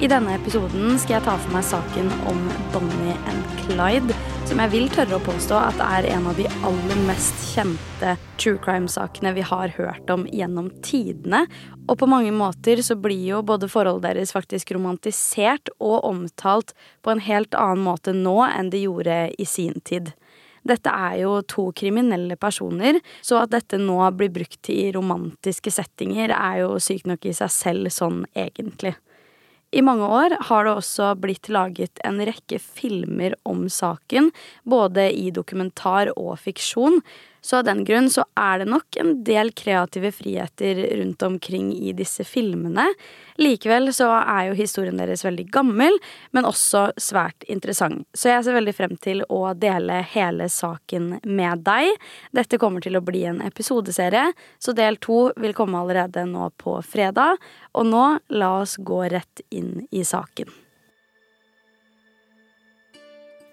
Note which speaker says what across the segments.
Speaker 1: I denne episoden skal jeg ta for meg saken om Bonnie and Clyde, som jeg vil tørre å påstå at er en av de aller mest kjente true crime-sakene vi har hørt om gjennom tidene. Og på mange måter så blir jo både forholdet deres faktisk romantisert og omtalt på en helt annen måte nå enn det gjorde i sin tid. Dette er jo to kriminelle personer, så at dette nå blir brukt i romantiske settinger, er jo sykt nok i seg selv sånn egentlig. I mange år har det også blitt laget en rekke filmer om saken, både i dokumentar og fiksjon, så av den grunn så er det nok en del kreative friheter rundt omkring i disse filmene. Likevel så er jo historien deres veldig gammel, men også svært interessant. Så jeg ser veldig frem til å dele hele saken med deg. Dette kommer til å bli en episodeserie, så del to vil komme allerede nå på fredag. Og nå, la oss gå rett inn i saken.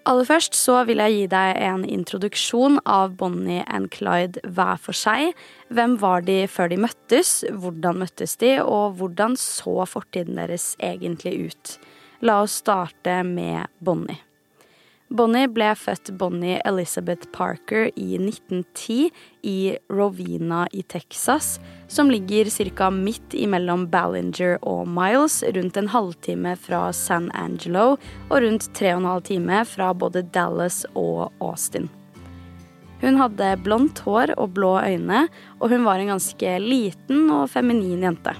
Speaker 1: Aller først så vil jeg gi deg en introduksjon av Bonnie and Clyde hver for seg. Hvem var de før de møttes, hvordan møttes de, og hvordan så fortiden deres egentlig ut? La oss starte med Bonnie. Bonnie ble født Bonnie Elizabeth Parker i 1910 i Rovina i Texas, som ligger ca. midt imellom Ballinger og Miles, rundt en halvtime fra San Angelo og rundt tre og en halv time fra både Dallas og Austin. Hun hadde blondt hår og blå øyne, og hun var en ganske liten og feminin jente.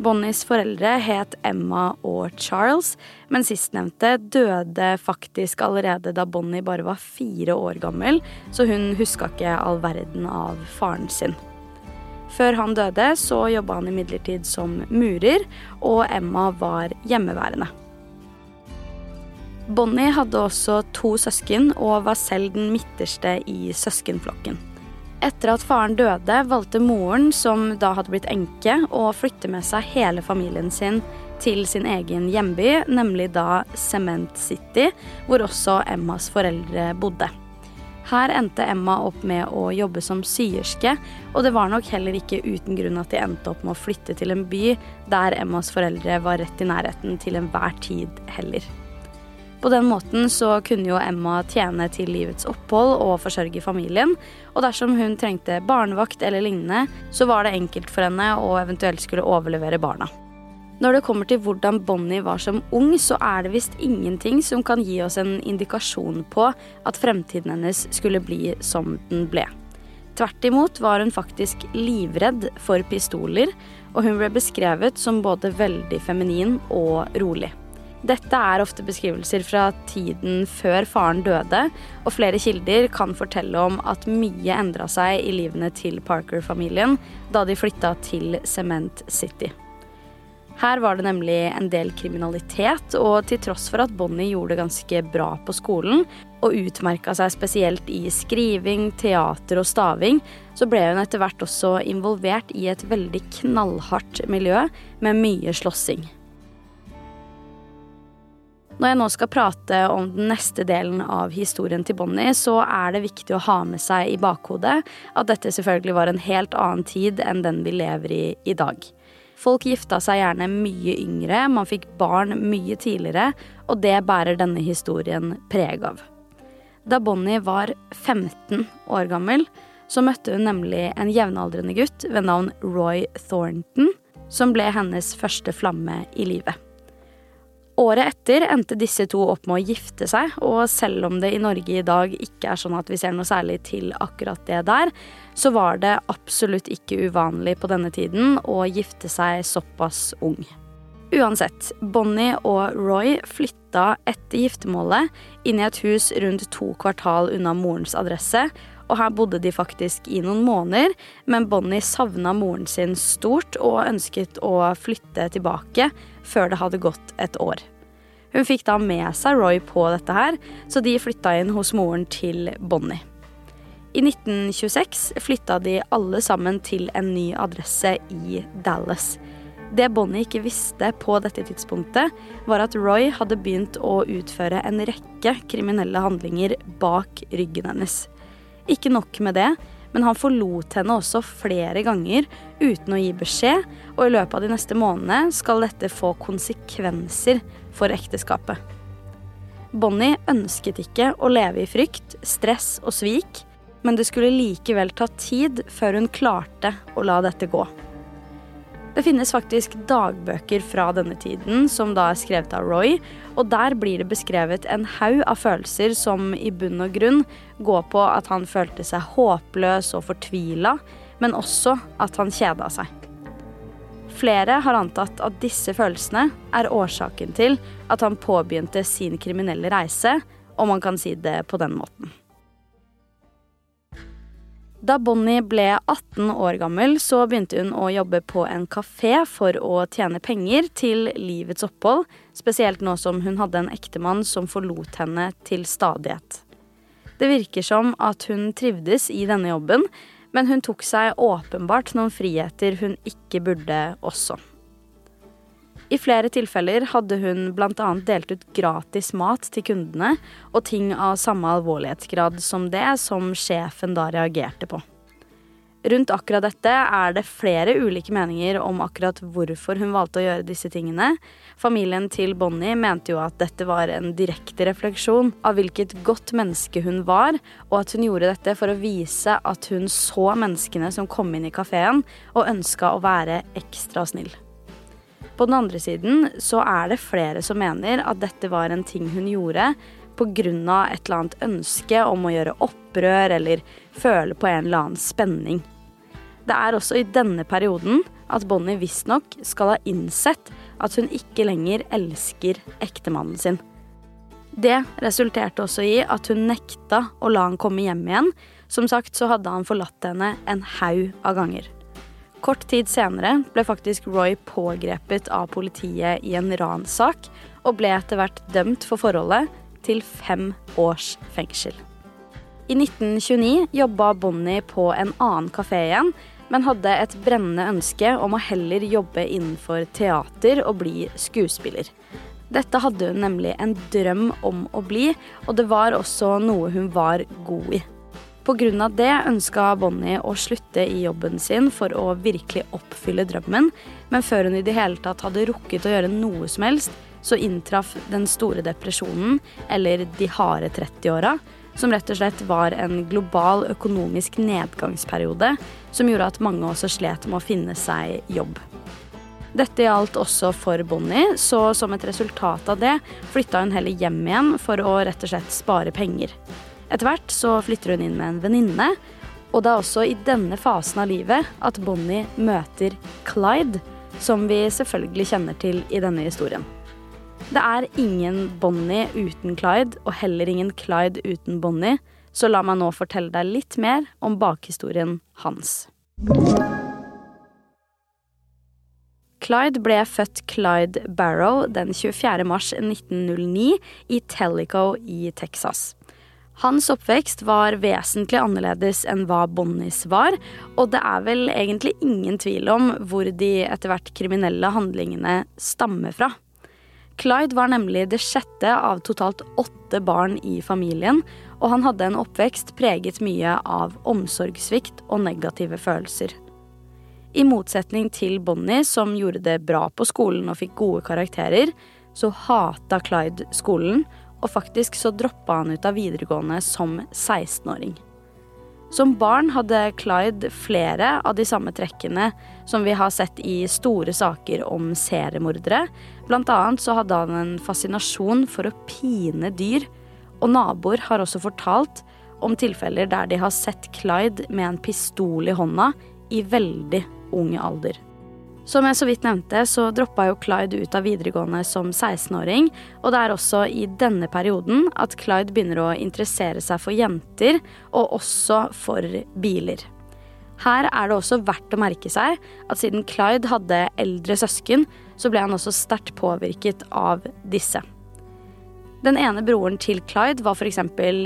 Speaker 1: Bonnies foreldre het Emma og Charles, men sistnevnte døde faktisk allerede da Bonnie bare var fire år gammel, så hun huska ikke all verden av faren sin. Før han døde, så jobba han imidlertid som murer, og Emma var hjemmeværende. Bonnie hadde også to søsken og var selv den midterste i søskenflokken. Etter at faren døde, valgte moren, som da hadde blitt enke, å flytte med seg hele familien sin til sin egen hjemby, nemlig da Cement City, hvor også Emmas foreldre bodde. Her endte Emma opp med å jobbe som syerske, og det var nok heller ikke uten grunn at de endte opp med å flytte til en by der Emmas foreldre var rett i nærheten til enhver tid heller. På den måten så kunne jo Emma tjene til livets opphold og forsørge familien, og dersom hun trengte barnevakt eller lignende, så var det enkelt for henne å eventuelt skulle overlevere barna. Når det kommer til hvordan Bonnie var som ung, så er det visst ingenting som kan gi oss en indikasjon på at fremtiden hennes skulle bli som den ble. Tvert imot var hun faktisk livredd for pistoler, og hun ble beskrevet som både veldig feminin og rolig. Dette er ofte beskrivelser fra tiden før faren døde, og flere kilder kan fortelle om at mye endra seg i livene til Parker-familien da de flytta til Cement City. Her var det nemlig en del kriminalitet, og til tross for at Bonnie gjorde det ganske bra på skolen, og utmerka seg spesielt i skriving, teater og staving, så ble hun etter hvert også involvert i et veldig knallhardt miljø med mye slåssing. Når jeg nå skal prate om den neste delen av historien til Bonnie, så er det viktig å ha med seg i bakhodet at dette selvfølgelig var en helt annen tid enn den vi lever i i dag. Folk gifta seg gjerne mye yngre, man fikk barn mye tidligere, og det bærer denne historien preg av. Da Bonnie var 15 år gammel, så møtte hun nemlig en jevnaldrende gutt ved navn Roy Thornton, som ble hennes første flamme i livet. Året etter endte disse to opp med å gifte seg, og selv om det i Norge i dag ikke er sånn at vi ser noe særlig til akkurat det der, så var det absolutt ikke uvanlig på denne tiden å gifte seg såpass ung. Uansett, Bonnie og Roy flytta etter giftermålet inn i et hus rundt to kvartal unna morens adresse, og her bodde de faktisk i noen måneder, men Bonnie savna moren sin stort og ønsket å flytte tilbake før det hadde gått et år. Hun fikk da med seg Roy på dette her, så de flytta inn hos moren til Bonnie. I 1926 flytta de alle sammen til en ny adresse i Dallas. Det Bonnie ikke visste på dette tidspunktet, var at Roy hadde begynt å utføre en rekke kriminelle handlinger bak ryggen hennes. Ikke nok med det, men han forlot henne også flere ganger uten å gi beskjed, og i løpet av de neste månedene skal dette få konsekvenser for ekteskapet. Bonnie ønsket ikke å leve i frykt, stress og svik, men det skulle likevel ta tid før hun klarte å la dette gå. Det finnes faktisk dagbøker fra denne tiden, som da er skrevet av Roy, og der blir det beskrevet en haug av følelser som i bunn og grunn går på at han følte seg håpløs og fortvila, men også at han kjeda seg. Flere har antatt at disse følelsene er årsaken til at han påbegynte sin kriminelle reise, om man kan si det på den måten. Da Bonnie ble 18 år gammel, så begynte hun å jobbe på en kafé for å tjene penger til livets opphold, spesielt nå som hun hadde en ektemann som forlot henne til stadighet. Det virker som at hun trivdes i denne jobben, men hun tok seg åpenbart noen friheter hun ikke burde også. I flere tilfeller hadde hun bl.a. delt ut gratis mat til kundene, og ting av samme alvorlighetsgrad som det som sjefen da reagerte på. Rundt akkurat dette er det flere ulike meninger om akkurat hvorfor hun valgte å gjøre disse tingene. Familien til Bonnie mente jo at dette var en direkte refleksjon av hvilket godt menneske hun var, og at hun gjorde dette for å vise at hun så menneskene som kom inn i kafeen, og ønska å være ekstra snill. På den andre siden så er det flere som mener at dette var en ting hun gjorde pga. et eller annet ønske om å gjøre opprør eller føle på en eller annen spenning. Det er også i denne perioden at Bonnie visstnok skal ha innsett at hun ikke lenger elsker ektemannen sin. Det resulterte også i at hun nekta å la han komme hjem igjen. Som sagt så hadde han forlatt henne en haug av ganger. Kort tid senere ble faktisk Roy pågrepet av politiet i en ranssak, og ble etter hvert dømt for forholdet til fem års fengsel. I 1929 jobba Bonnie på en annen kafé igjen, men hadde et brennende ønske om å heller jobbe innenfor teater og bli skuespiller. Dette hadde hun nemlig en drøm om å bli, og det var også noe hun var god i. Pga. det ønska Bonnie å slutte i jobben sin for å virkelig oppfylle drømmen, men før hun i det hele tatt hadde rukket å gjøre noe som helst, så inntraff den store depresjonen, eller de harde 30-åra, som rett og slett var en global økonomisk nedgangsperiode som gjorde at mange også slet med å finne seg jobb. Dette gjaldt også for Bonnie, så som et resultat av det flytta hun heller hjem igjen for å rett og slett spare penger. Etter hvert så flytter hun inn med en venninne, og det er også i denne fasen av livet at Bonnie møter Clyde, som vi selvfølgelig kjenner til i denne historien. Det er ingen Bonnie uten Clyde, og heller ingen Clyde uten Bonnie, så la meg nå fortelle deg litt mer om bakhistorien hans. Clyde ble født Clyde Barrow den 24. mars 1909 i Tellico i Texas. Hans oppvekst var vesentlig annerledes enn hva Bonnies var, og det er vel egentlig ingen tvil om hvor de etter hvert kriminelle handlingene stammer fra. Clyde var nemlig det sjette av totalt åtte barn i familien, og han hadde en oppvekst preget mye av omsorgssvikt og negative følelser. I motsetning til Bonnie, som gjorde det bra på skolen og fikk gode karakterer, så hata Clyde skolen og faktisk så droppa han ut av videregående som 16-åring. Som barn hadde Clyde flere av de samme trekkene som vi har sett i store saker om seriemordere. Blant annet så hadde han en fascinasjon for å pine dyr, og naboer har også fortalt om tilfeller der de har sett Clyde med en pistol i hånda i veldig ung alder. Som jeg så vidt nevnte, så droppa jo Clyde ut av videregående som 16-åring, og det er også i denne perioden at Clyde begynner å interessere seg for jenter, og også for biler. Her er det også verdt å merke seg at siden Clyde hadde eldre søsken, så ble han også sterkt påvirket av disse. Den ene broren til Clyde var f.eks.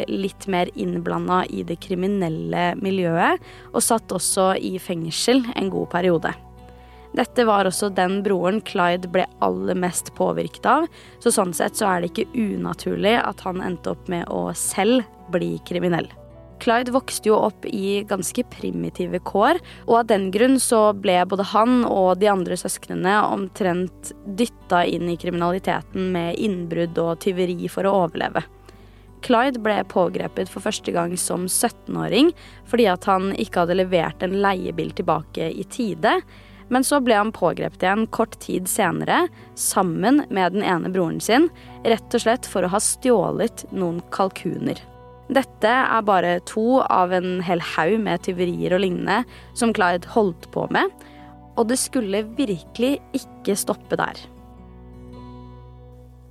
Speaker 1: litt mer innblanda i det kriminelle miljøet, og satt også i fengsel en god periode. Dette var også den broren Clyde ble aller mest påvirket av, så sånn sett så er det ikke unaturlig at han endte opp med å selv bli kriminell. Clyde vokste jo opp i ganske primitive kår, og av den grunn så ble både han og de andre søsknene omtrent dytta inn i kriminaliteten med innbrudd og tyveri for å overleve. Clyde ble pågrepet for første gang som 17-åring fordi at han ikke hadde levert en leiebil tilbake i tide, men så ble han pågrepet igjen kort tid senere, sammen med den ene broren sin, rett og slett for å ha stjålet noen kalkuner. Dette er bare to av en hel haug med tyverier og lignende som Clyde holdt på med, og det skulle virkelig ikke stoppe der.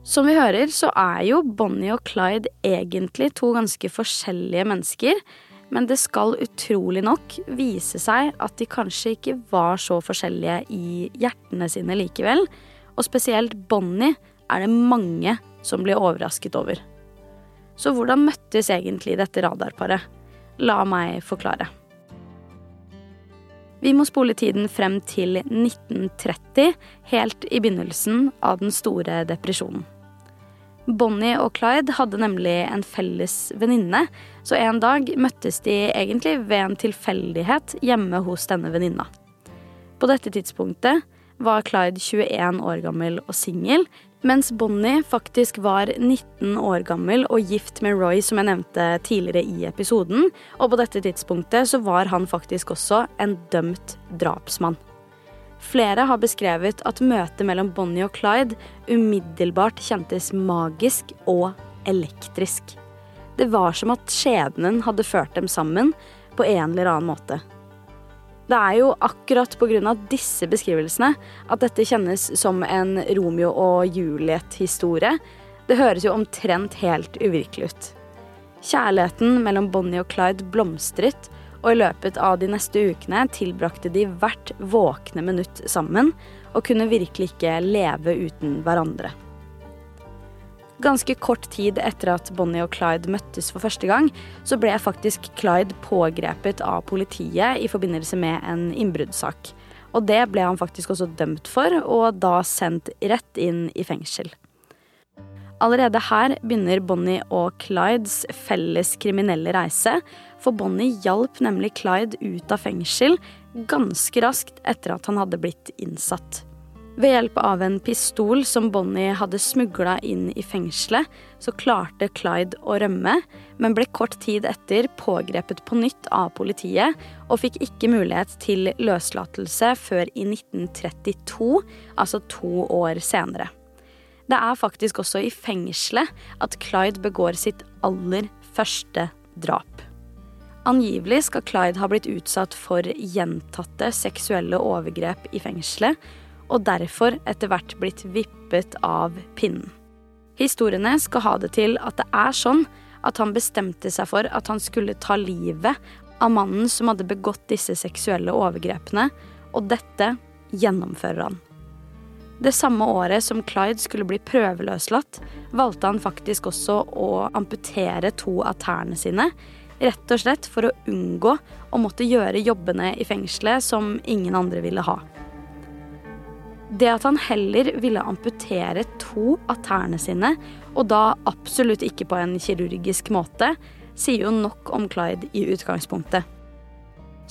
Speaker 1: Som vi hører, så er jo Bonnie og Clyde egentlig to ganske forskjellige mennesker, men det skal utrolig nok vise seg at de kanskje ikke var så forskjellige i hjertene sine likevel. Og spesielt Bonnie er det mange som blir overrasket over. Så hvordan møttes egentlig dette radarparet? La meg forklare. Vi må spole tiden frem til 1930, helt i begynnelsen av den store depresjonen. Bonnie og Clyde hadde nemlig en felles venninne, så en dag møttes de egentlig ved en tilfeldighet hjemme hos denne venninna. På dette tidspunktet var Clyde 21 år gammel og singel, mens Bonnie faktisk var 19 år gammel og gift med Roy, som jeg nevnte tidligere i episoden. Og på dette tidspunktet så var han faktisk også en dømt drapsmann. Flere har beskrevet at møtet mellom Bonnie og Clyde umiddelbart kjentes magisk og elektrisk. Det var som at skjebnen hadde ført dem sammen på en eller annen måte. Det er jo akkurat pga. disse beskrivelsene at dette kjennes som en Romeo og Juliet-historie. Det høres jo omtrent helt uvirkelig ut. Kjærligheten mellom Bonnie og Clyde blomstret, og i løpet av de neste ukene tilbrakte de hvert våkne minutt sammen, og kunne virkelig ikke leve uten hverandre. Ganske kort tid etter at Bonnie og Clyde møttes for første gang, så ble faktisk Clyde pågrepet av politiet i forbindelse med en innbruddssak. Og det ble han faktisk også dømt for, og da sendt rett inn i fengsel. Allerede her begynner Bonnie og Clydes felles kriminelle reise, for Bonnie hjalp nemlig Clyde ut av fengsel ganske raskt etter at han hadde blitt innsatt. Ved hjelp av en pistol som Bonnie hadde smugla inn i fengselet, så klarte Clyde å rømme, men ble kort tid etter pågrepet på nytt av politiet og fikk ikke mulighet til løslatelse før i 1932, altså to år senere. Det er faktisk også i fengselet at Clyde begår sitt aller første drap. Angivelig skal Clyde ha blitt utsatt for gjentatte seksuelle overgrep i fengselet, og derfor etter hvert blitt vippet av pinnen. Historiene skal ha det til at det er sånn at han bestemte seg for at han skulle ta livet av mannen som hadde begått disse seksuelle overgrepene, og dette gjennomfører han. Det samme året som Clyde skulle bli prøveløslatt, valgte han faktisk også å amputere to av tærne sine. Rett og slett for å unngå å måtte gjøre jobbene i fengselet som ingen andre ville ha. Det at han heller ville amputere to av tærne sine, og da absolutt ikke på en kirurgisk måte, sier jo nok om Clyde i utgangspunktet.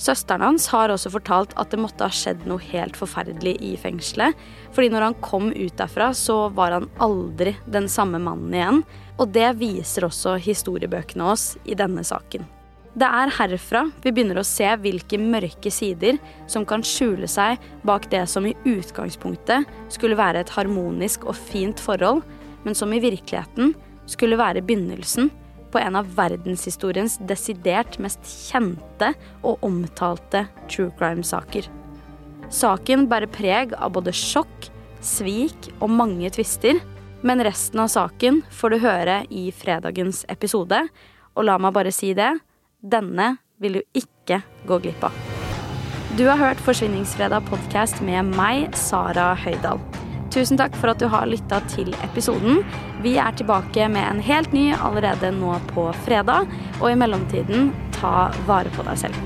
Speaker 1: Søsteren hans har også fortalt at det måtte ha skjedd noe helt forferdelig i fengselet. Fordi når han kom ut derfra, så var han aldri den samme mannen igjen. Og det viser også historiebøkene oss i denne saken. Det er herfra vi begynner å se hvilke mørke sider som kan skjule seg bak det som i utgangspunktet skulle være et harmonisk og fint forhold, men som i virkeligheten skulle være begynnelsen på en av verdenshistoriens desidert mest kjente og omtalte true crime-saker. Saken bærer preg av både sjokk, svik og mange tvister, men resten av saken får du høre i fredagens episode, og la meg bare si det denne vil du ikke gå glipp av. Du har hørt Forsvinningsfredag podkast med meg, Sara Høydahl. Tusen takk for at du har lytta til episoden. Vi er tilbake med en helt ny allerede nå på fredag, og i mellomtiden, ta vare på deg selv.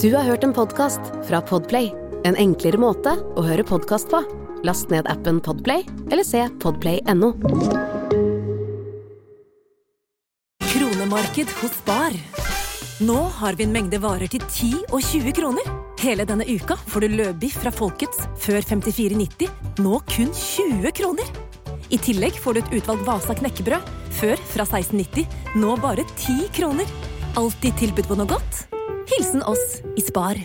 Speaker 2: Du har hørt en podkast fra Podplay. En enklere måte å høre podkast på. Last ned appen Podplay eller se podplay.no.
Speaker 3: Kronemarked hos Spar. Nå har vi en mengde varer til 10 og 20 kroner. Hele denne uka får du løbiff fra Folkets før 54,90, nå kun 20 kroner. I tillegg får du et utvalgt Vasa knekkebrød, før fra 16,90, nå bare 10 kroner. Alltid tilbud på noe godt. Hilsen oss i Spar.